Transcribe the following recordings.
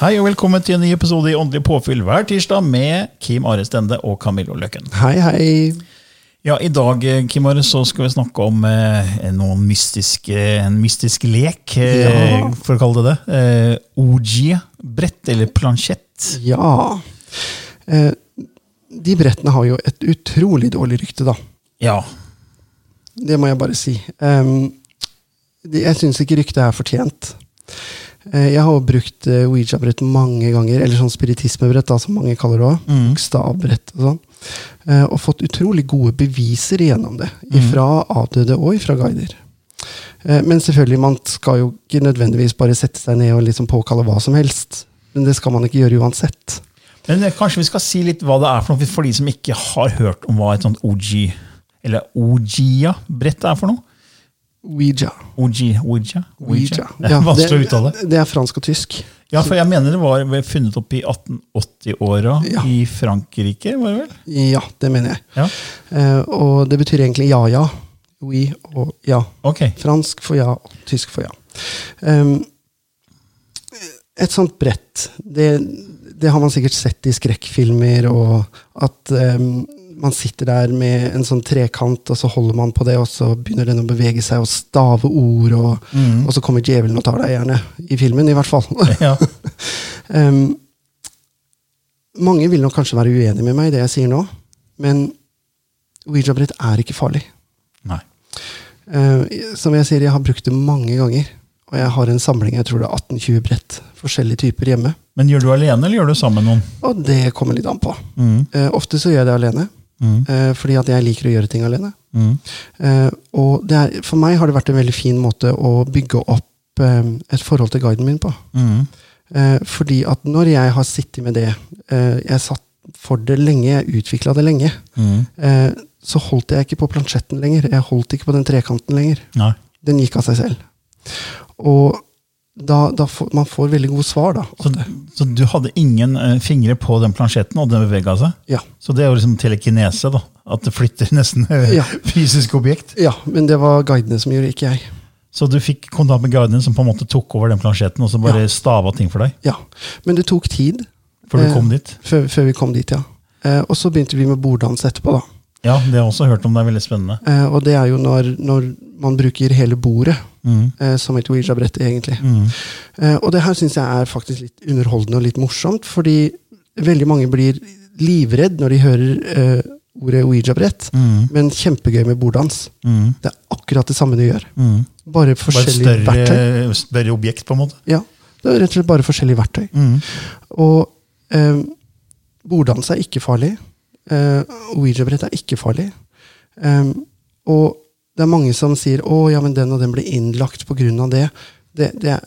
Hei og velkommen til en ny episode i Åndelig påfyll hver tirsdag med Kim Are Stende og Camillo Løkken. Hei, hei. Ja, I dag eh, Kim Are, så skal vi snakke om eh, noen mystiske, en mystisk lek, eh, Ja. for å kalle det det. Eh, OG-brett, eller plansjett. Ja. Eh, de brettene har jo et utrolig dårlig rykte, da. Ja. Det må jeg bare si. Um, de, jeg syns ikke ryktet er fortjent. Eh, jeg har brukt eh, Ouija-brett mange ganger, eller sånn spiritismebrett, da, som mange kaller det òg. Bokstavbrett og sånn. Eh, og fått utrolig gode beviser igjennom det. Fra avdøde og fra guider. Men selvfølgelig, man skal jo ikke nødvendigvis bare sette seg ned og liksom påkalle hva som helst. Men det skal man ikke gjøre uansett. Men kanskje vi skal si litt hva det er for noe, for de som ikke har hørt om hva et sånt OG, eller Ouija-brett er for noe. Ouija. Ouija, Ouija, Ouija. Er vanskelig å uttale. Det, det er fransk og tysk. Ja, for jeg mener det var funnet opp i 1880-åra Ja. i Frankrike, var det vel? Ja, det mener jeg. Ja, Uh, og det betyr egentlig ja-ja. Oui og ja. ok. Fransk for ja, og tysk for ja. Um, et sånt brett, det, det har man sikkert sett i skrekkfilmer, og at um, man sitter der med en sånn trekant, og så holder man på det, og så begynner den å bevege seg og stave ord, og, og så kommer djevelen og tar deg gjerne. I filmen, i hvert fall. Ja. Um, mange vil nok kanskje være uenig med meg i det jeg sier nå, men Ouija-brett er ikke farlig. Nei. Uh, som jeg sier, jeg har brukt det mange ganger. Og jeg har en samling jeg tror det er 18-20 brett. Forskjellige typer hjemme. Men gjør du alene, eller gjør du sammen med noen? Og det kommer litt an på. Mm. Uh, ofte så gjør jeg det alene. Mm. eh, fordi at jeg liker å gjøre ting alene. Mm. Eh, og det er, for meg har det vært en veldig fin måte å bygge opp eh, et forhold til guiden min på. Mm. Eh, fordi at når jeg har sittet med det eh, Jeg satt for det lenge, jeg utvikla det lenge. Mm. Så holdt jeg ikke på plansjetten lenger. Jeg holdt ikke på den trekanten lenger. Nei. Den gikk av seg selv. Og da, da får, man får veldig gode svar, da. Så, så du hadde ingen eh, fingre på den plansjetten, og den bevega seg? Ja. Så det er jo liksom telekinese, da. At det flytter nesten eh, Ja. fysisk objekt. ja, men det var guidene som gjorde, ikke jeg. Så du fikk kontakt med guidene som på en måte tok over den plansjetten, og så bare stava ting for deg? Ja. Men det tok tid Før du Eh, kom dit? før, før vi kom dit, ja. Eh, og så begynte vi med borddans etterpå, da. Ja, det har jeg også hørt om. Det er veldig spennende. Eh, og det er jo når, når man bruker hele bordet Mm. eh, som et Ouija-brett, egentlig. Mm. Eh, og det her syns jeg er faktisk litt underholdende og litt morsomt, fordi veldig mange blir livredd når de hører eh, ordet Ouija-brett, Mm. men kjempegøy med borddans. Mm. Det er akkurat det samme du gjør. Mm. Bare Bare et forskjellige verktøy. større, større objekt, på en måte. Ja, det er rett og slett bare forskjellige verktøy. Mm. Og eh, borddans er ikke farlig. Eh, Ouija-brett er ikke farlig. Um, og det er mange som sier 'Å, ja, men den og den ble innlagt av det'. det, det er,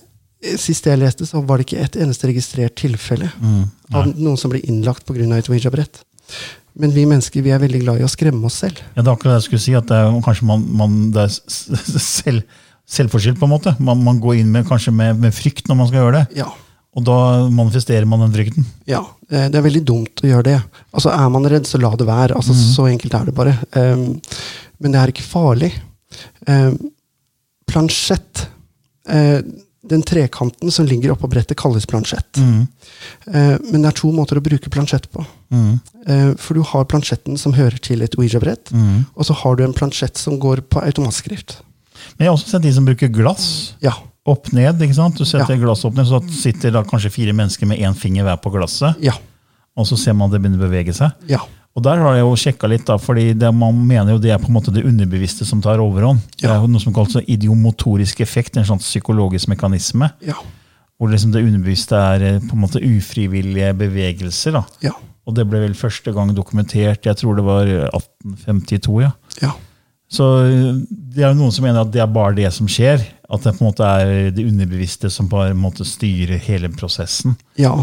Sist jeg leste, så var det ikke et eneste registrert tilfelle Mm. av noen som ble innlagt pga. et Ouija-brett. Men vi mennesker vi er veldig glad i å skremme oss selv. Ja, det er akkurat det jeg skulle si, at det er kanskje man, man det er selv, selvforskyldt, på en måte. Man, man går inn med, kanskje med, med frykt når man skal gjøre det, Ja, og da manifesterer man den frykten. ja eh, det er veldig dumt å gjøre det. Altså Er man redd, så la det være. Altså Så enkelt er det bare. Um, men det er ikke farlig. Um, plansjett uh, den trekanten som ligger oppå brettet, kalles plansjett. Mm. Uh, men det er to måter å bruke plansjett på. Mm. Uh, for du har plansjetten som hører til et Ouija-brett, Mm. og så har du en plansjett som går på automatskrift. Men jeg har også sett de som bruker glass. Ja. Opp ned, ikke sant? Du setter Ja. glass opp ned, så sitter da kanskje fire mennesker med én finger hver på glasset. Ja. Og så ser man det begynner å bevege seg. Ja. Og der har jeg jo sjekka litt, da, fordi det, man mener jo det er på en måte det underbevisste som tar overhånd. Ja. Det er jo noe som kalles idiomotorisk effekt, en sånn psykologisk mekanisme. Ja. Hvor liksom det underbevisste er eh, på en måte ufrivillige bevegelser. da. Ja. Og det ble vel første gang dokumentert, jeg tror det var 1852. ja. ja. Så eh, det er noen som mener at det er bare det som skjer. At det på en måte er det underbevisste som på en måte styrer hele prosessen. ja.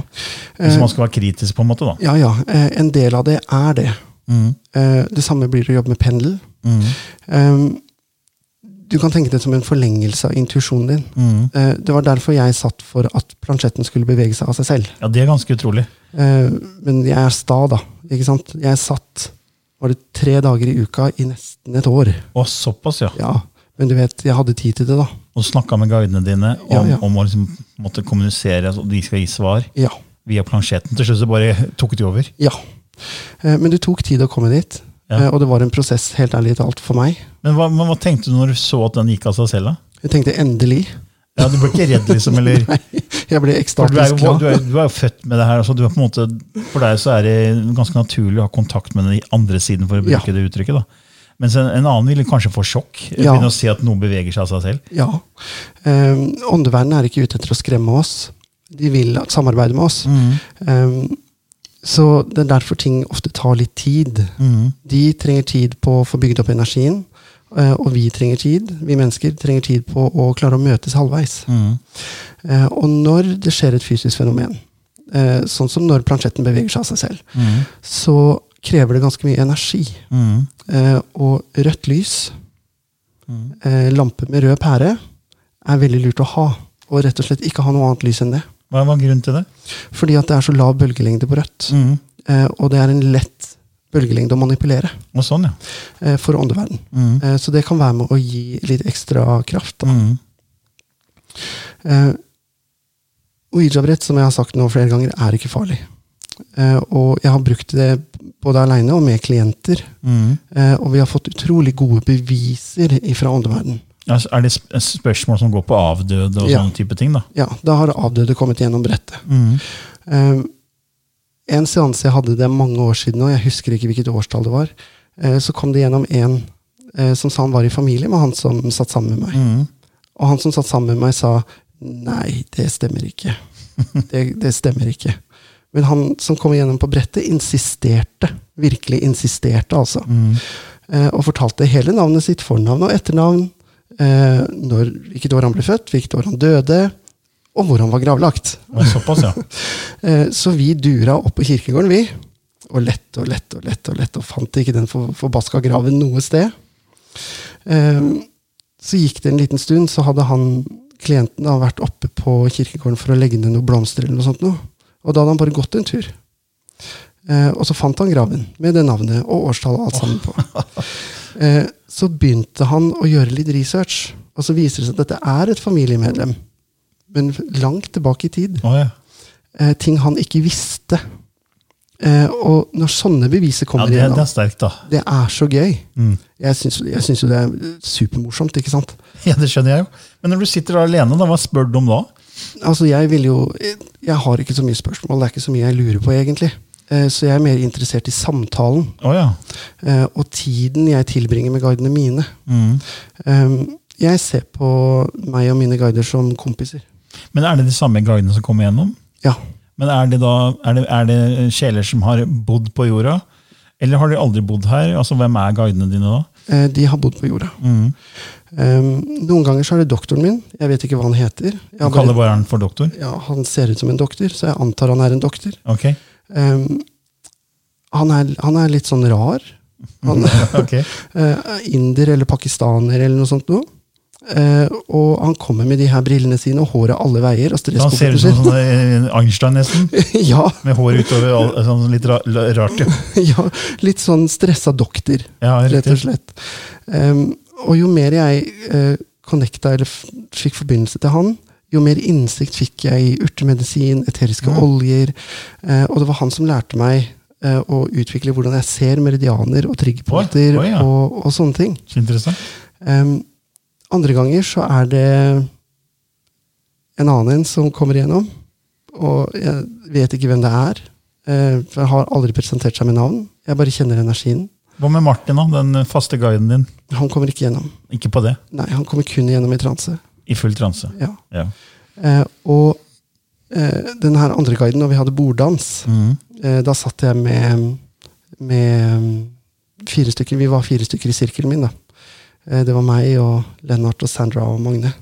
Hvis Eh, man skal være kritisk, på en måte. da. ja, ja. Eh, en del av det er det. Mm. Eh, det samme blir det å jobbe med pendel. Mm. Eh, du kan tenke det som en forlengelse av intuisjonen din. Mm. Eh, det var derfor jeg satt for at plansjetten skulle bevege seg av seg selv. Ja, det er ganske utrolig. Eh, men jeg er sta, da. Ikke sant? Jeg satt var det tre dager i uka i nesten et år. Å, såpass, ja. Ja, Men du vet, jeg hadde tid til det, da. Og snakka med guidene dine om, Ja, ja. om å liksom, måtte kommunisere, og de skal gi svar Ja. via plansjetten. Til slutt så bare tok de over. ja. Eh, men det tok tid å komme dit. Ja. Eh, og det var en prosess, helt ærlig talt, for meg. Men hva, men hva tenkte du når du så at den gikk av seg selv? da? Jeg tenkte endelig. Ja, Du ble ikke redd, liksom? eller? Jeg ble du, ekstatisk jo, du, glad. er, du er jo født med det her. Altså, du måte, for deg så er det ganske naturlig å ha kontakt med den andre siden, for å bruke Ja. det uttrykket. da. Mens en, en annen ville kanskje få sjokk. Ja. Begynne å se at noen beveger seg av seg selv. Ja. Um, åndeverdenen er ikke ute etter å skremme oss. De vil samarbeide med oss. Eh, så det er derfor ting ofte tar litt tid. Mm. De trenger tid på å få bygd opp energien. Eh, Og vi trenger tid, vi mennesker trenger tid på å klare å møtes halvveis. Mm. Eh, Og når det skjer et fysisk fenomen, eh, sånn som når plansjetten beveger seg av seg selv, Mm. så krever det ganske mye energi. Mm. Og rødt lys, Mm. lampe med rød pære, er veldig lurt å ha. Og rett og slett ikke ha noe annet lys enn det. Hva var grunnen til det? Fordi at det er så lav bølgelengde på rødt. Mm. Og det er en lett bølgelengde å manipulere Og sånn, ja. eh, for åndeverden. Mm. Eh, Så det kan være med å gi litt ekstra kraft. Da. Mm. Eh, Ouija-brett, som jeg har sagt nå flere ganger, er ikke farlig. Eh, og jeg har brukt det både aleine og med klienter. Mm. Eh, og vi har fått utrolig gode beviser fra åndeverden. Altså, er det spørsmål som går på avdøde og Ja. sånne type ting? da? Ja, da har avdøde kommet gjennom brettet. Mm. En seanse jeg hadde, det mange år siden, og jeg husker ikke hvilket årstall det var, eh, så kom det gjennom en eh, som sa han var i familie med han som satt sammen med meg. Mm. Og han som satt sammen med meg, sa nei, det stemmer ikke. Det, det stemmer ikke. Men han som kom igjennom på brettet, insisterte. Virkelig insisterte, altså. Mm. Eh, og fortalte hele navnet sitt, fornavn og etternavn. Eh, når, hvilket år han ble født, hvilket år han døde, og hvor han var gravlagt. Såpass, ja. Eh, så vi dura opp på kirkegården, vi. Og lette og lette og lette, og lette, og fant ikke den for, forbaska graven noe sted. Eh, så gikk det en liten stund, så hadde han, klienten da, vært oppe på kirkegården for å legge ned noen blomster. eller noe sånt noe. Og da hadde han bare gått en tur. Eh, og så fant han graven med det navnet og årstallet og alt sammen på. Eh, så begynte han å gjøre litt research, og så viser det seg at dette er et familiemedlem. Men langt tilbake i tid Oh, ja. eh, ting han ikke visste. Eh, og når sånne beviser ja kommer det, igjen, det da, er sterkt, da. det er så gøy. Mm. Jeg syns, jo det er supermorsomt, ikke sant? Ja, Det skjønner jeg jo. Men når du sitter der alene, da, hva spør du om da? Altså, jeg vil jo Jeg har ikke så mye spørsmål, det er ikke så mye jeg lurer på, egentlig. Eh, så jeg er mer interessert i samtalen Oh, ja. eh, og tiden jeg tilbringer med guidene mine. Mm. Eh, jeg ser på meg og mine guider som kompiser. Men er det de samme guidene som kommer gjennom? Ja. Men er det da er det, er det sjeler som har bodd på jorda? Eller har de aldri bodd her? Altså, Hvem er guidene dine da? Eh, de har bodd på jorda. Mm. Um, noen ganger så er det doktoren min. Jeg vet ikke hva han heter. Jeg Du kaller bare, han for doktor? ja, han ser ut som en doktor, så jeg antar han er en doktor. Ok. Um, han, er, han er litt sånn rar. Han ok. uh, inder eller pakistaner eller noe sånt noe. Eh, og han kommer med de her brillene sine og håret alle veier. og han ser ut som sånn eh, Einstein, nesten. ja, Med hår utover. Sånn litt ra rart. Ja, ja, litt sånn stressa doktor, ja rett og slett. Um, og jo mer jeg uh, connecta eller fikk forbindelse til han, jo mer innsikt fikk jeg i urtemedisin, eteriske ja. oljer. Uh, og det var han som lærte meg uh, å utvikle hvordan jeg ser meridianer og triggerpunkter oh, oh, og, og sånne ting. Så interessant. Em, andre ganger så er det en annen en som kommer igjennom, og jeg vet ikke hvem det er. eh, for jeg har aldri presentert seg med navn. Jeg bare kjenner energien. Hva med Martin, da? Den faste guiden din? Han kommer ikke gjennom. Ikke på det? Nei, han kommer kun igjennom i transe. I full transe? Ja. Ja. Eh, og eh, den her andre guiden, når vi hadde borddans, mm. eh, da satt jeg med, med fire stykker. Vi var fire stykker i sirkelen min. da. Eh, det var meg og Lennart og Sandra og Magne.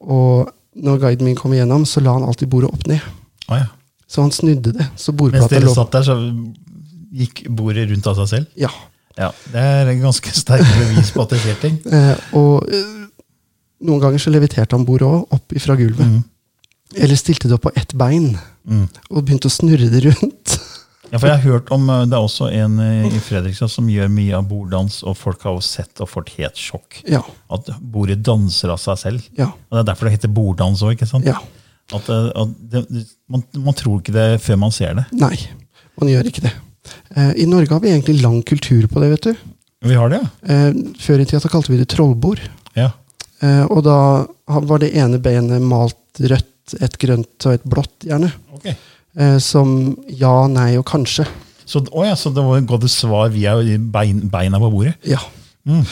Og når guiden min kom igjennom, så la han alltid bordet opp ned. Oh, ja. Så han snudde det. Så Mens dere lå satt der, så gikk bordet rundt av seg selv? Ja. Ja, Det er en ganske sterkt bevis på at det skjer ting. Eh, og eh, noen ganger så leviterte han bordet òg, opp fra gulvet. Mm. Eller stilte det opp på ett bein Mm. og begynte å snurre det rundt. Ja, for jeg har hørt om, eh, Det er også en eh, i Fredrikstad som gjør mye av borddans, og folk har jo sett og fått helt sjokk. Ja, At bordet danser av seg selv. ja, Og Det er derfor det heter borddans òg. ja. At, eh, at det, man, man tror ikke det før man ser det. Nei, man gjør ikke det. Eh, I Norge har vi egentlig lang kultur på det, vet du. Vi har det, ja. Eh, før i tida så kalte vi det trollbord. ja. Eh, og da var det ene beinet malt rødt, et grønt og et blått, gjerne. Ok. Eh, som ja, nei og kanskje. Så, å ja, så det var et godt svar via bein, beina på bordet? Ja. Mm.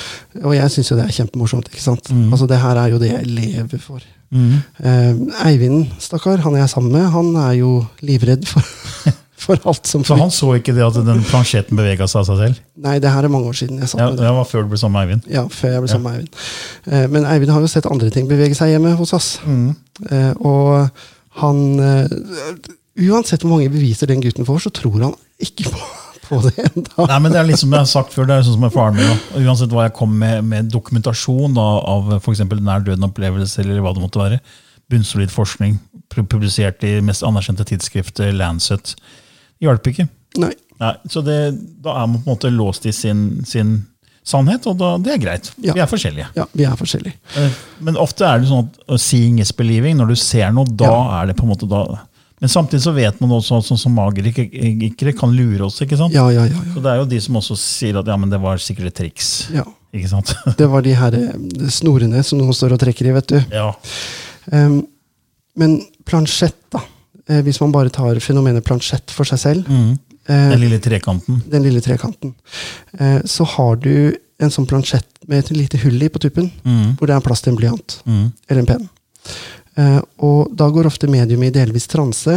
Og jeg syns jo det er kjempemorsomt. ikke sant? Mm. Altså Det her er jo det jeg lever for. Mm. Eh, Eivind, stakkar, han jeg er sammen med, han er jo livredd for, for alt som Så han så ikke det at den plansjetten bevega seg av seg selv? Nei, det her er mange år siden jeg sa Ja, det. Det var før du ble sammen med Eivind. Ja, før jeg ble sammen med Eivind. Eh, men Eivind har jo sett andre ting bevege seg hjemme hos oss. Mm. Eh, og han eh, Uansett hvor mange beviser den gutten får, så tror han ikke på, på det enda. Nei, men det er litt som jeg har sagt før, det er sånn som med faren min. Uansett hva jeg kom med, med dokumentasjon da, av f.eks. nær døden-opplevelse, eller hva det måtte være, bunnsolid forskning, publisert i mest anerkjente tidsskriftet, Lancet, hjalp ikke. Nei. Nei, så det, Da er man på en måte låst i sin, sin sannhet, og da, det er greit. Ja. Vi er forskjellige. Ja, vi er forskjellige. Eh, Men ofte er det sånn at seeing is believing. Når du ser noe, da Ja. er det på en måte da. Men samtidig så vet man også, sånn som magikere kan lure oss. ikke sant? Ja, ja, ja. ja. Så Det er jo de som også sier at ja, men det var sikkert et triks. ja. ikke sant? Det var de her eh, snorene som noen står og trekker i, vet du. ja. Um, men plansjett, da. Eh, hvis man bare tar fenomenet plansjett for seg selv, Mm. eh, Den lille trekanten. den lille trekanten, så har du en sånn plansjett med et lite hull i på tuppen, Mm. hvor det er plass til en blyant Mm. eller en penn. Eh, og da går ofte medium i delvis transe,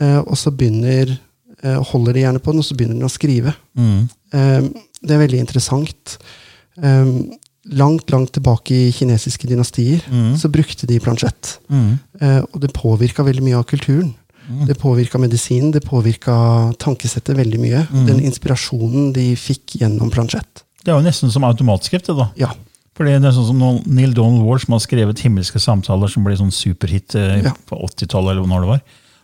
eh, og så begynner eh, holder de gjerne på den, og så begynner den å skrive. Mm. Det er veldig interessant. Langt, langt tilbake i kinesiske dynastier Mm. så brukte de plansjett. Mm. Og det påvirka veldig mye av kulturen. Mm. Det påvirka medisinen, det påvirka tankesettet veldig mye. Mm. Den inspirasjonen de fikk gjennom plansjett. Det er jo nesten som automatskrift. det da. Ja. Fordi det er sånn som Neil Donald Ward, som har skrevet 'Himmelske samtaler', som ble sånn superhit eh, Ja. på 80-tallet, eller når det var.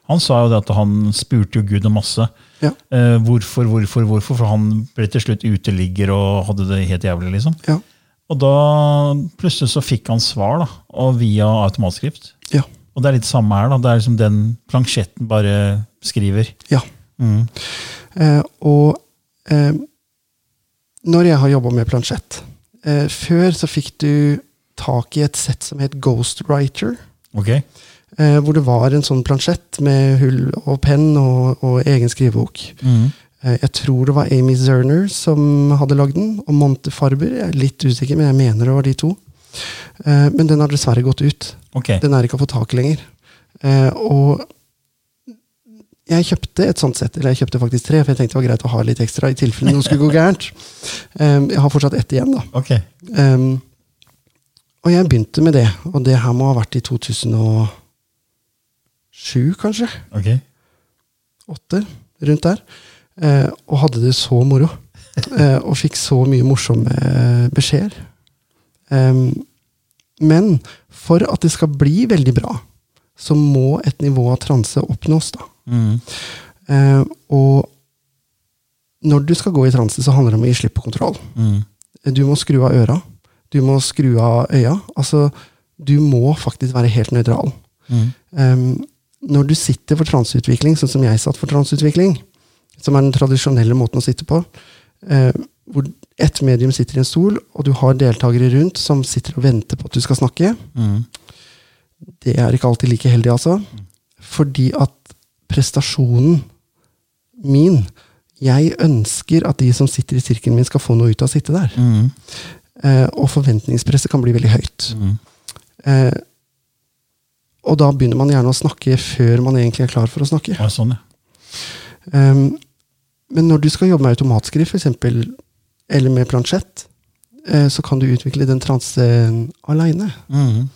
Han sa jo det at han spurte jo Gud om masse. Ja. Eh, hvorfor, hvorfor, hvorfor? For han ble til slutt uteligger og hadde det helt jævlig. liksom. Ja. Og da plutselig så fikk han svar, da, og via automatskrift. Ja. Og det er litt samme her. da, Det er liksom den plansjetten bare skriver. ja. Mm. Eh, og eh, når jeg har jobba med plansjett eh, Før så fikk du tak i et sett som het Ghostwriter. Ok? Eh, hvor det var en sånn plansjett med hull og penn og, og egen skrivebok. Mm. Eh, jeg tror det var Amy Zerner som hadde lagd den, og Monte Farber. Jeg er litt usikker, men jeg mener det var de to. Eh, men den har dessverre gått ut. Okay. Den er ikke å få tak i lenger. Eh, og jeg kjøpte et sånt sett, eller jeg kjøpte faktisk tre, for jeg tenkte det var greit å ha litt ekstra i tilfelle noe skulle gå gærent. Um, jeg har fortsatt ett igjen, da. Okay. Um, og jeg begynte med det, og det her må ha vært i 2007, kanskje? ok. Åtte, rundt der. Uh, og hadde det så moro. Uh, og fikk så mye morsomme uh, beskjeder. Um, men for at det skal bli veldig bra, så må et nivå av transe oppnås. da. Mm. Eh, og når du skal gå i transe, så handler det om å gi slipp på kontroll. Mm. Du må skru av øra. Du må skru av øya. Altså, du må faktisk være helt nøytral. Um, når du sitter for transeutvikling, sånn som jeg satt for transeutvikling, som er den tradisjonelle måten å sitte på, uh, hvor ett medium sitter i en stol, og du har deltakere rundt som sitter og venter på at du skal snakke, Mm. det er ikke alltid like heldig, altså. Fordi at prestasjonen min Jeg ønsker at de som sitter i sirkelen min, skal få noe ut av å sitte der. Mm. Eh, og forventningspresset kan bli veldig høyt. Mm. Eh, og da begynner man gjerne å snakke før man egentlig er klar for å snakke. Ja, sånn, ja. Eh, men når du skal jobbe med automatskrift, eksempel, eller med plansjett, eh, så kan du utvikle den transen aleine. Mm.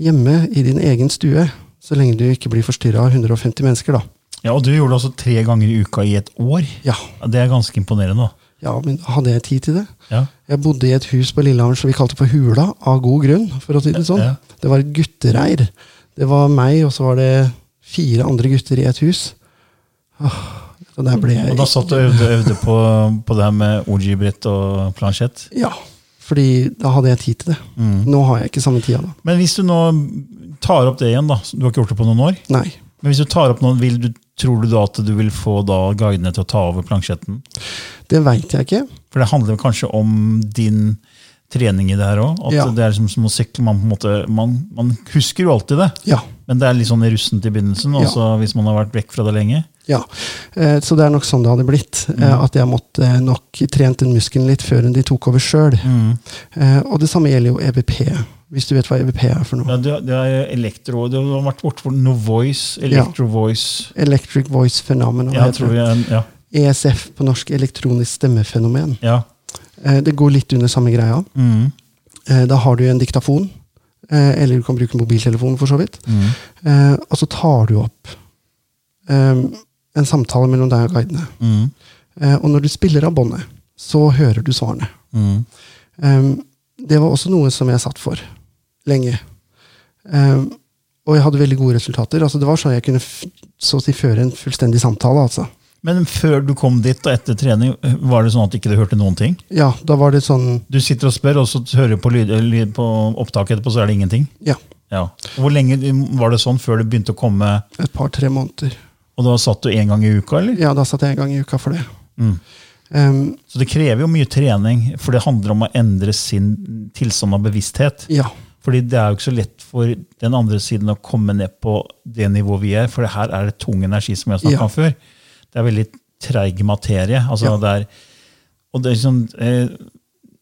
Hjemme i din egen stue, så lenge du ikke blir forstyrra av 150 mennesker. da. ja, Og du gjorde det altså tre ganger i uka i et år. Ja, Ja, Det er ganske imponerende. da. ja, men hadde jeg tid til det? Ja. Jeg bodde i et hus på Lillehammer som vi kalte for Hula, av god grunn. for å si Det sånn. Ja. Det var et guttereir. Det var meg, og så var det fire andre gutter i et hus. Åh, og der ble jeg Og da satt du og øvde, øvde på, på det her med OG-brett og plansjett. Ja, fordi da hadde jeg tid til det. Mm. Nå har jeg ikke samme tida, da. Men hvis du nå tar opp det igjen, da, du har ikke gjort det på noen år, Nei. men hvis du tar opp noen, vil du, tror du da at du vil få da guidene til å ta over plansjetten? Det veit jeg ikke. For det handler kanskje om din trening i det her òg. At Ja. det er liksom som å sykle. Man, måte, man, man husker jo alltid det, Ja. men det er litt sånn russent i begynnelsen. Ja. Altså hvis man har vært vekk fra det lenge. ja. Eh, så det er nok sånn det hadde blitt. Mm. Eh, at jeg måtte nok trent den muskelen litt før de tok over sjøl. Mm. Eh, og det samme gjelder jo EBP, hvis du vet hva EVP er for noe. Ja, det, det er elektro, det har vært borte for noe voice, electro voice. Electric Voice Phenomenon. Ja, heter tror det. jeg, ja, ESF på norsk, elektronisk stemmefenomen. ja. Eh, det går litt under samme greia. Mm. Eh, da har du en diktafon, eh, eller du kan bruke mobiltelefon for så vidt. Mm. Og så tar du opp en samtale mellom deg og guidene. Mm. Og når du spiller av båndet, så hører du svarene. Mm. Det var også noe som jeg satt for lenge. Um, og jeg hadde veldig gode resultater. Altså, det var sånn jeg kunne så å si føre en fullstendig samtale. Altså. Men før du kom dit og etter trening, var det sånn at ikke du hørte noen ting? Ja, da var det sånn Du sitter og spør, og så hører du på, lyd, lyd på opptaket etterpå, så er det ingenting? Ja, Ja. Hvor lenge var det sånn før det begynte å komme et par-tre måneder. Og da satt du én gang i uka, eller? Ja, da satt jeg en gang i uka for det. Mm. Um, Så det krever jo mye trening, for det handler om å endre sin tilstand av bevissthet. ja. Fordi det er jo ikke så lett for den andre siden å komme ned på det nivået vi er, for her er det tung energi, som vi har snakket Ja. om før. Det er veldig treig materie. Altså Ja. det er, og det er sånn, eh,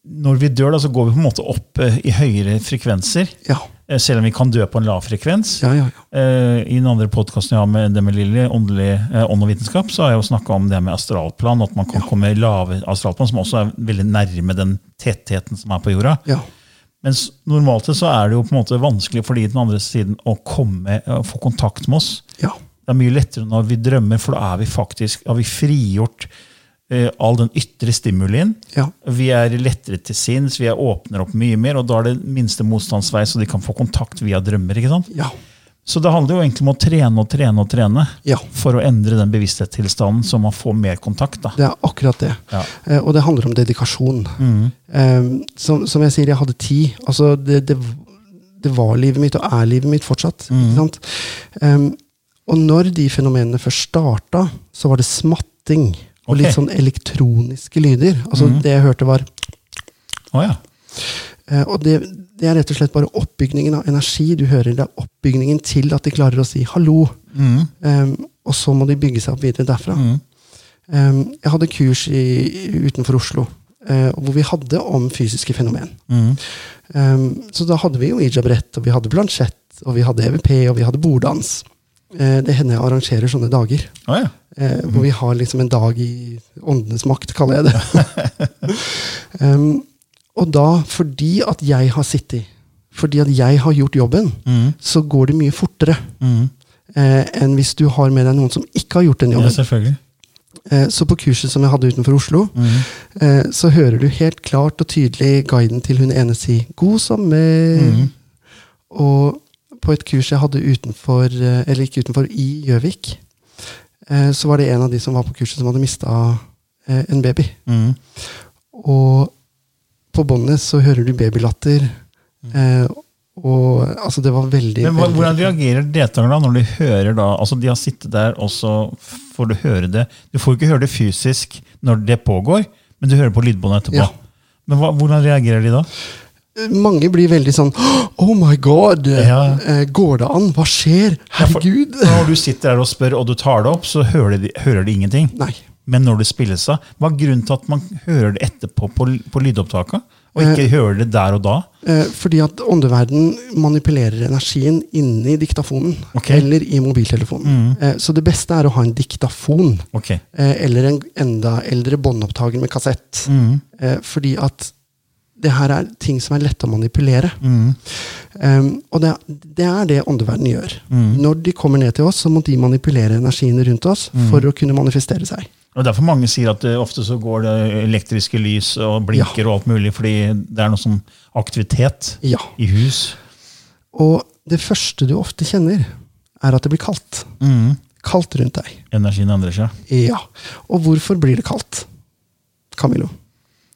når vi dør, da, så går vi på en måte opp eh, i høyere frekvenser. Ja, Eh, selv om vi kan dø på en lav frekvens. ja, ja. ja. Eh, I den andre podkasten jeg har med det med Lilly, eh, ånd og vitenskap, så har jeg jo snakka om det med astralplan, at man kan komme i lave astralplan, som også er veldig nærme den tettheten som er på jorda. ja. Mens normalt så er det jo på en måte vanskelig for de den andre siden å komme og få kontakt med oss. ja. Det er mye lettere når vi drømmer, for da er vi faktisk, har vi frigjort eh, all den ytre stimulien. ja. Vi er lettere til sinns, vi er åpner opp mye mer, og da er det minste motstandsvei, så de kan få kontakt via drømmer. ikke sant? ja. Så det handler jo egentlig om å trene og trene og trene ja. for å endre den bevissthetstilstanden, så man får mer kontakt. da. Det er akkurat det. Ja. Eh, og det handler om dedikasjon. Mm. Eh, som, som jeg sier, jeg hadde tid. Altså, det, det, det var livet mitt, og er livet mitt fortsatt. Sant? Um, og når de fenomenene først starta, så var det smatting og litt sånn elektroniske lyder. Altså, mm. Det jeg hørte, var oh, ja. eh, Og det, det er rett og slett bare oppbygningen av energi. Du hører det er oppbygningen til at de klarer å si hallo. Mm. Um, og så må de bygge seg opp videre derfra. Mm. Um, jeg hadde kurs i, utenfor Oslo uh, hvor vi hadde om fysiske fenomen. Mm. Um, så da hadde vi jo Ija-brett, og vi hadde plansjett, og vi hadde EVP, og vi hadde borddans. Uh, det hender jeg arrangerer sånne dager. Oh, ja. uh, hvor vi har liksom en dag i åndenes makt, kaller jeg det. um, og da, fordi at jeg har sittet, fordi at jeg har gjort jobben, Mm. så går det mye fortere Mm. eh, enn hvis du har med deg noen som ikke har gjort den jobben. Ja, selvfølgelig. Eh, så på kurset som jeg hadde utenfor Oslo, Mm. eh, så hører du helt klart og tydelig guiden til hun ene si 'god sommer'. Mm. Og på et kurs jeg hadde utenfor, eh, eller ikke utenfor, i Gjøvik, så var det en av de som var på kurset som hadde mista en baby. Mm. Og på båndet så hører du babylatter. Eh, Og altså, det var veldig, Men veldig Hvordan reagerer deltakerne da når de hører da, altså de har sittet der, og så får du høre det. Du får ikke høre det fysisk når det pågår, men du hører på lydbåndet etterpå. Ja. Men hva, hvordan reagerer de da? Mange blir veldig sånn Oh my god! Ja. Eh, Går det an? Hva skjer? Herregud! Når du sitter der og spør, og du tar det opp, så hører de, hører de ingenting. Nei. Men når det spilles av, hva er grunnen til at man hører det etterpå på, på lydopptaket, og ikke hører det der og da? Eh, fordi at åndeverden manipulerer energien inni diktafonen. Okay. Eller i mobiltelefonen. Eh, så det beste er å ha en diktafon. Okay. Eh, eller en enda eldre båndopptaker med kassett. Eh, fordi at det her er ting som er lette å manipulere. Um, og det, det er det åndeverden gjør. Når de kommer ned til oss, så må de manipulere energiene rundt oss for å kunne manifestere seg. Og Derfor mange sier at det, ofte så går det elektriske lys og blinker og alt mulig, fordi det er noe sånn aktivitet Ja. i hus. Og det første du ofte kjenner, er at det blir kaldt. Kaldt rundt deg. Energien endrer seg. Ja. Og hvorfor blir det kaldt? Camillo,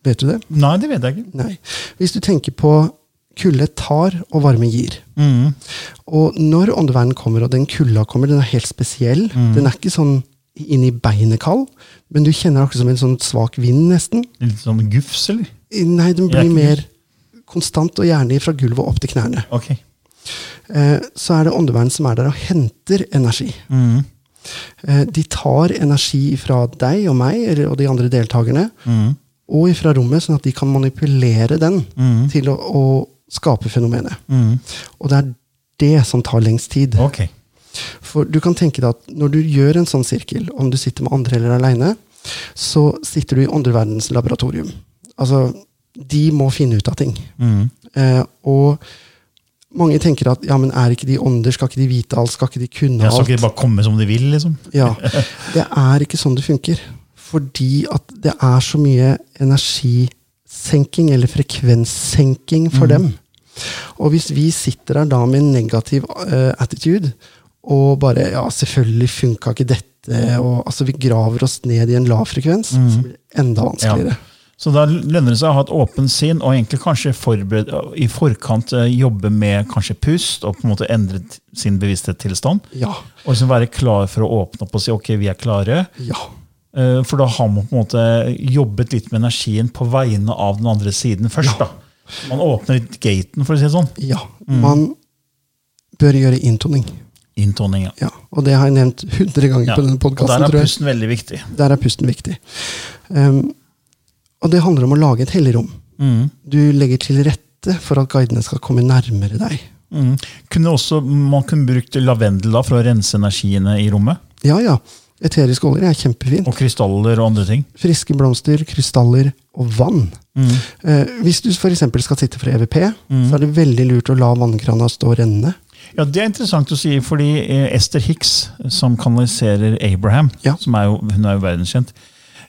vet du det? Nei, det vet jeg ikke. Nei. Hvis du tenker på kulde tar og varme gir. Mm. Og når åndeverden kommer, og den kulda kommer, den er helt spesiell. Den er ikke sånn inn i beinet kald, men du kjenner akkurat som en sånn svak vind, nesten. Litt sånn gufs, eller? Nei, den blir mer konstant, og gjerne fra gulvet opp til knærne. Ok. Eh, så er det åndevernet som er der og henter energi. Mm. Eh, de tar energi fra deg og meg og de andre deltakerne, Mm. og fra rommet, sånn at de kan manipulere den til å, å skape fenomenet. Mm. Og det er det som tar lengst tid. Ok. For du kan tenke deg at når du gjør en sånn sirkel, om du sitter med andre eller aleine, så sitter du i åndeverdens laboratorium. Altså, de må finne ut av ting. Mm. Eh, og mange tenker at ja, men er ikke de ånder, skal ikke de vite alt, skal ikke de kunne alt? Ja, skal ikke de bare komme som de vil, liksom? Ja, Det er ikke sånn det funker. Fordi at det er så mye energisenking, eller frekvenssenking, for dem. Og hvis vi sitter der da med en negativ uh, attitude, og bare Ja, selvfølgelig funka ikke dette, og altså vi graver oss ned i en lav frekvens, som blir enda vanskeligere. Så da lønner det seg å ha et åpent sinn og egentlig kanskje i forkant eh, jobbe med kanskje pust og på en måte endre sin bevissthetstilstand. Ja. Og liksom være klar for å åpne opp og si ok, vi er klare. Ja. Eh, For da har man på en måte jobbet litt med energien på vegne av den andre siden først. da. Man åpner litt gaten, for å si det sånn. ja. Man bør gjøre inntoning. Inntoning, ja. Ja. Og det har jeg nevnt hundre ganger ja. på denne Og der podkasten, er pusten veldig viktig. Der er pusten viktig. Um, og det handler om å lage et helligrom. Mm. Du legger til rette for at guidene skal komme nærmere deg. Mm. Kunne også, man kunne brukt lavendel da for å rense energiene i rommet. Ja, ja. Eteriske oljer er kjempefint. Og krystaller og andre ting. Friske blomster, krystaller og vann. Mm. Eh, hvis du f.eks. skal sitte for EVP, så er det veldig lurt å la vannkrana stå og renne. Ja, Det er interessant å si, fordi eh, Esther Hicks, som kanaliserer Abraham, Ja. som er jo, hun er jo verdenskjent,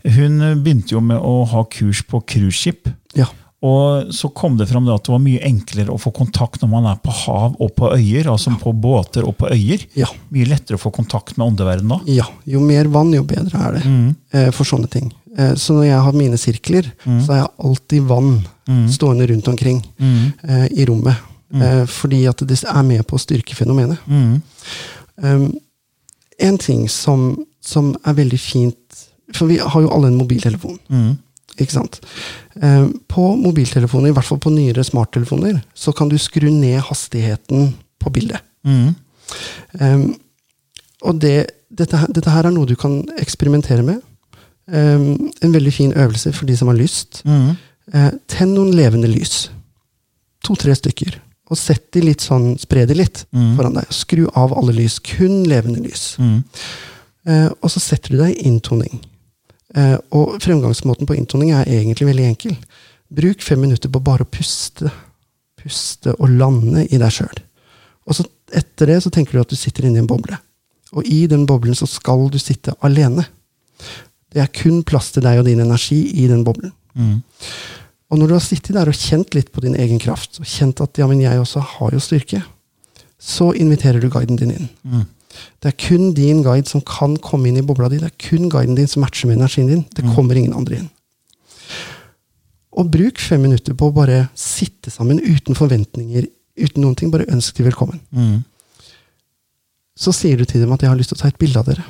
hun eh, begynte jo med å ha kurs på cruiseskip. Ja. Og så kom det fram at det var mye enklere å få kontakt når man er på hav og på øyer. altså på båter og på øyer. Ja. Mye lettere å få kontakt med åndeverdenen da. ja. Jo mer vann, jo bedre er det mm. for sånne ting. Eh, så når jeg har mine sirkler, så har jeg alltid vann stående rundt omkring eh, i rommet. Eh, fordi at det er med på å styrke fenomenet. Um, en ting som, som er veldig fint For vi har jo alle en mobiltelefon. Ikke sant? Um, på mobiltelefoner, i hvert fall på nyere smarttelefoner, så kan du skru ned hastigheten på bildet. Um, og det, dette, her- dette her er noe du kan eksperimentere med. Um, en veldig fin øvelse for de som har lyst. Uh, tenn noen levende lys. To-tre stykker. Og sett de litt sånn, spre de litt foran deg. Skru av alle lys. Kun levende lys. Eh, og så setter du deg i inntoning. Eh, og fremgangsmåten på inntoning er egentlig veldig enkel. Bruk fem minutter på bare å puste. Puste og lande i deg sjøl. Og så etter det så tenker du at du sitter inne i en boble. Og i den boblen så skal du sitte alene. Det er kun plass til deg og din energi i den boblen. Og når du har sittet der og kjent litt på din egen kraft, og kjent at ja, men jeg også har jo styrke, så inviterer du guiden din inn. Det er kun din guide som kan komme inn i bobla di. Det er kun guiden din som matcher med energien din. Det kommer ingen andre inn. Og bruk fem minutter på å bare sitte sammen uten forventninger uten noen ting. Bare ønsk de velkommen. Mm. Så sier du til dem at 'jeg har lyst til å ta et bilde av dere'.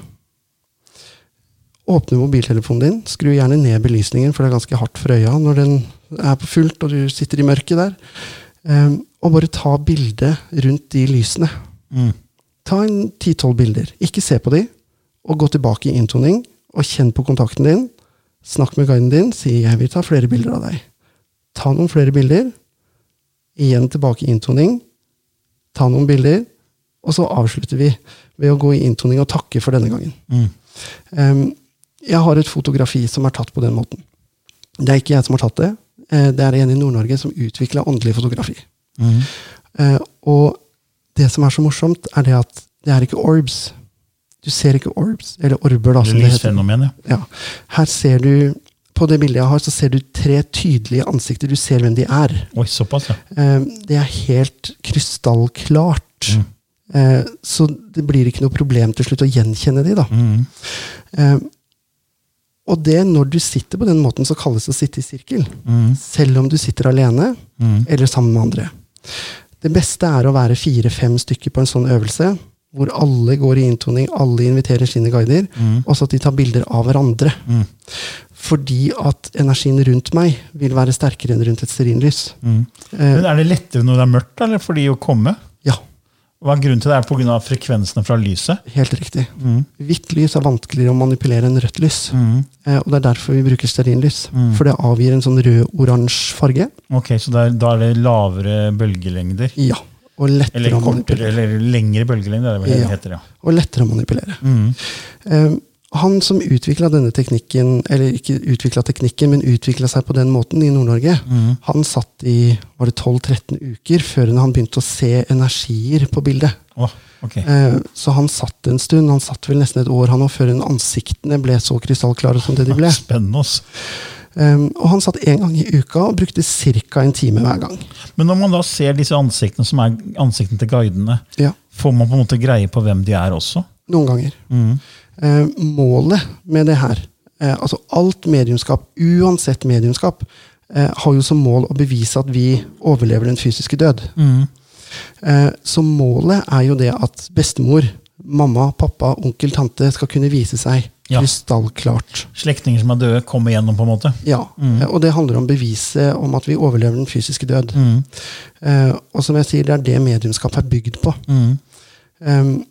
Åpne mobiltelefonen din, skru gjerne ned belysningen, for det er ganske hardt for øya når den er på fullt og du sitter i mørket der. Um, og bare ta bilde rundt de lysene. Mm. Ta en ti-tolv bilder. Ikke se på de, og gå tilbake i inntoning, og kjenn på kontakten din. Snakk med guiden din, si 'jeg vil ta flere bilder av deg'. Ta noen flere bilder. Igjen tilbake i inntoning. Ta noen bilder. Og så avslutter vi ved å gå i inntoning og takke for denne gangen. Mm. Ehm, jeg har et fotografi som er tatt på den måten. Det er ikke jeg som har tatt det. Eh, det er en i Nord-Norge som utvikla åndelig fotografi. Mm. Og det som er så morsomt, er det at det er ikke orbs. Du ser ikke orbs, eller orber, da, som det heter. Lysfenomen, ja. Ja. Her ser du, på det bildet jeg har, så ser du tre tydelige ansikter. Du ser hvem de er. Oi, såpass, ja. Eh, det er helt krystallklart. Mm. Så det blir ikke noe problem til slutt å gjenkjenne de, da. Mm. Og det, når du sitter på den måten, så kalles det å sitte i sirkel. Mm. Selv om du sitter alene, Mm. eller sammen med andre. Det beste er å være fire-fem stykker på en sånn øvelse, hvor alle går i inntoning, alle inviterer sine guider, Mm. og så at de tar bilder av hverandre. Mm. Fordi at energien rundt meg vil være sterkere enn rundt et stearinlys. Mm. Eh, Men er det lettere når det er mørkt, eller for de å komme? Hva er grunnen til det? Er det pga. frekvensene fra lyset? helt riktig. Mm. Hvitt lys er vanskeligere å manipulere enn rødt lys. Mm. Eh, og det er derfor vi bruker stearinlys. Mm. For det avgir en sånn rød-oransje farge. Ok, Så er, da er det lavere bølgelengder? Ja. Og lettere, Eller å manipulere. eller lengre bølgelengder, er det vel det Ja. heter, ja. og lettere å manipulere. Mm. Eh, han som utvikla denne teknikken, eller ikke utvikla teknikken, men utvikla seg på den måten i Nord-Norge, Mm. han satt i var det 12-13 uker før han begynte å se energier på bildet. Åh, ok. Eh, så han satt en stund, han satt vel nesten et år han før ansiktene ble så krystallklare som det de ble. Spennende. oss. Um, og han satt én gang i uka og brukte ca. en time hver gang. Men når man da ser disse ansiktene som er ansiktene til guidene, Ja, får man på en måte greie på hvem de er også? Noen ganger. Mm. Eh, målet med det her, eh, altså alt mediumskap, uansett mediumskap, eh, har jo som mål å bevise at vi overlever den fysiske død. Mm. Eh, så målet er jo det at bestemor, mamma, pappa, onkel, tante skal kunne vise seg Ja. krystallklart. Slektninger som er døde, kommer gjennom, på en måte? Ja, eh, og det handler om beviset om at vi overlever den fysiske død. Mm. Eh, og som jeg sier, det er det mediumskap er bygd på. Mm. Um,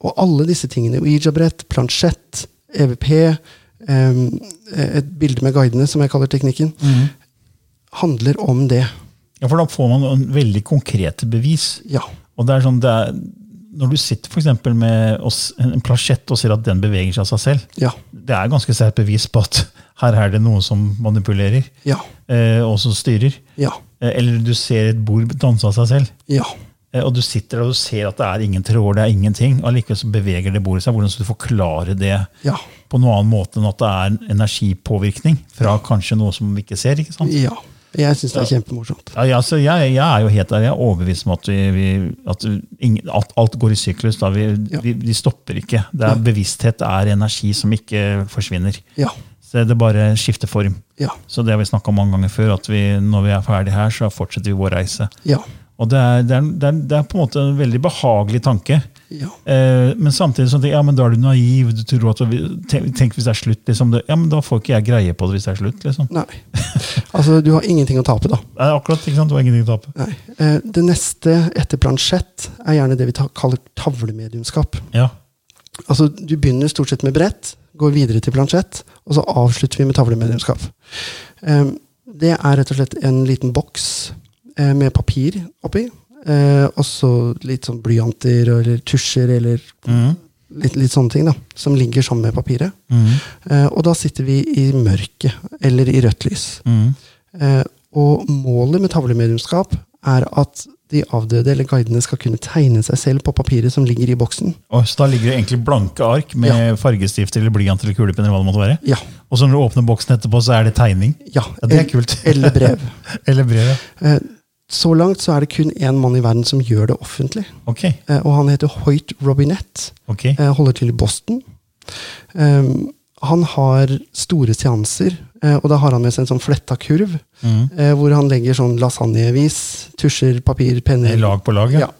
og alle disse tingene, Ouija-brett, plansjett, EVP, um, et bilde med guidene, som jeg kaller teknikken, Mm. handler om det. Ja, for da får man en veldig konkrete bevis. Ja. Og det er sånn, det er, når du sitter for med oss, en plasjett og ser at den beveger seg av seg selv, Ja. det er ganske sterkt bevis på at her er det noe som manipulerer, Ja. eh, og som styrer. Ja. Eh, eller du ser et bord danse av seg selv, Ja. Eh, og du sitter og du ser at det er ingen tråder, det er ingenting, og likevel så beveger det bordet seg. Hvordan skal du forklare det Ja. på noen annen måte enn at det er energipåvirkning fra kanskje noe som vi ikke ser? ikke sant? ja. Jeg syns det er kjempemorsomt. Ja, ja, så jeg, jeg er jo helt der. Jeg er overbevist om at, vi, vi, at, ingen, at alt går i syklus. Da. Vi, Ja. vi, vi stopper ikke. Det er, bevissthet er energi som ikke forsvinner. Ja. Så det bare skifter form. Ja. Så det har vi snakka om mange ganger før, at vi, når vi er ferdig her, så fortsetter vi vår reise. Ja. Og det er, det er, det er, det er på en måte en veldig behagelig tanke. Ja. Eh, men samtidig sånn at, ja, men da er du naiv. du tror at tenk, hvis det er slutt. Liksom, ja, men Da får ikke jeg greie på det hvis det er slutt. liksom. Nei. Altså, du har ingenting å tape, da. Er akkurat, ikke sant? Du har ingenting å tape. Nei. Eh, Det neste etter plansjett er gjerne det vi ta- kaller tavlemediumskap. Ja. Altså, du begynner stort sett med brett, går videre til plansjett, og så avslutter vi med tavlemediumskap. Eh, det er rett og slett en liten boks med papir oppi, eh, og så litt sånn blyanter eller tusjer eller mm. litt, litt sånne ting da, som ligger sammen med papiret. Mm. Eh, og da sitter vi i mørket, eller i rødt lys. Mm. Eh, og målet med tavlemediumskap er at de avdøde eller guidene skal kunne tegne seg selv på papiret som ligger i boksen. Og så da ligger det egentlig blanke ark med fargestift eller blyant eller kulepenn. eller hva det måtte være. Ja. Og så når du åpner boksen etterpå, så er det tegning. ja, Ja, det er kult. Eller brev. eller brev. ja. Eh, Så langt så er det kun én mann i verden som gjør det offentlig. Okay. Eh, Og han heter Hoyt Robinette. Okay. eh, Holder til i Boston. Um, Han har store seanser Eh, og da har han med seg en sånn fletta kurv, eh, hvor han legger sånn lasagnevis, tusjer, papir, penner. Lag på lag, ja. Ja.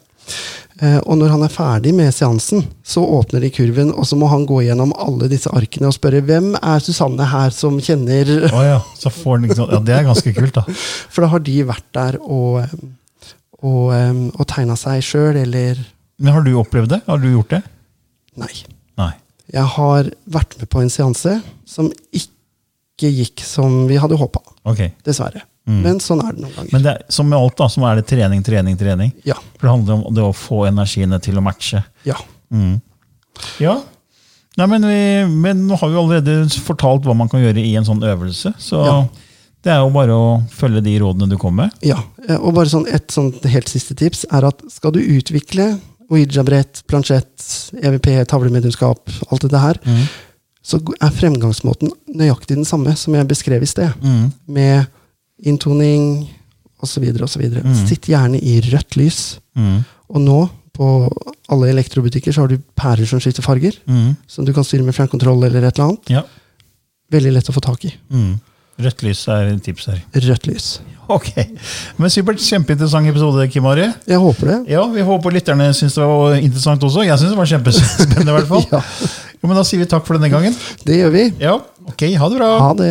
Eh, og når han er ferdig med seansen, så åpner de kurven, og så må han gå gjennom alle disse arkene og spørre hvem er Susanne her som kjenner oh ja. Så får den liksom, ja, det er ganske kult, da. For da har de vært der og, og, og tegna seg sjøl, eller Men har du opplevd det? Har du gjort det? Nei. Nei. Jeg har vært med på en seanse som ikke gikk som vi hadde håpa. Okay. Dessverre. Men sånn er det noen ganger. Men det er, som med alt, da, så er det trening, trening, trening. Ja. For det handler om det å få energiene til å matche. ja. Ja. Nei, men, vi, men nå har vi allerede fortalt hva man kan gjøre i en sånn øvelse. Så Ja. det er jo bare å følge de rådene du kommer med. Ja, eh, og bare sånn et sånt helt siste tips er at skal du utvikle Ouija-brett, plansjett, EVP, tavlemedlemskap, alt dette her, så er fremgangsmåten nøyaktig den samme som jeg beskrev i sted. Med inntoning osv. osv. Sitt gjerne i rødt lys. Og nå, på alle elektrobutikker, så har du pærer som skifter farger. Som du kan styre med fjernkontroll eller et eller annet. Ja. Veldig lett å få tak i. Mm. Rødt lys er et tips her. Rødt lys. Ok. Men supert. Kjempeinteressant episode, Kim Ari. Jeg håper det. Ja, Vi håper lytterne syns det var interessant også. Jeg syns det var kjempespennende. i hvert fall. Ja, Jo, men Da sier vi takk for denne gangen. det gjør vi. Ja, ok, Ha det bra. Ha det.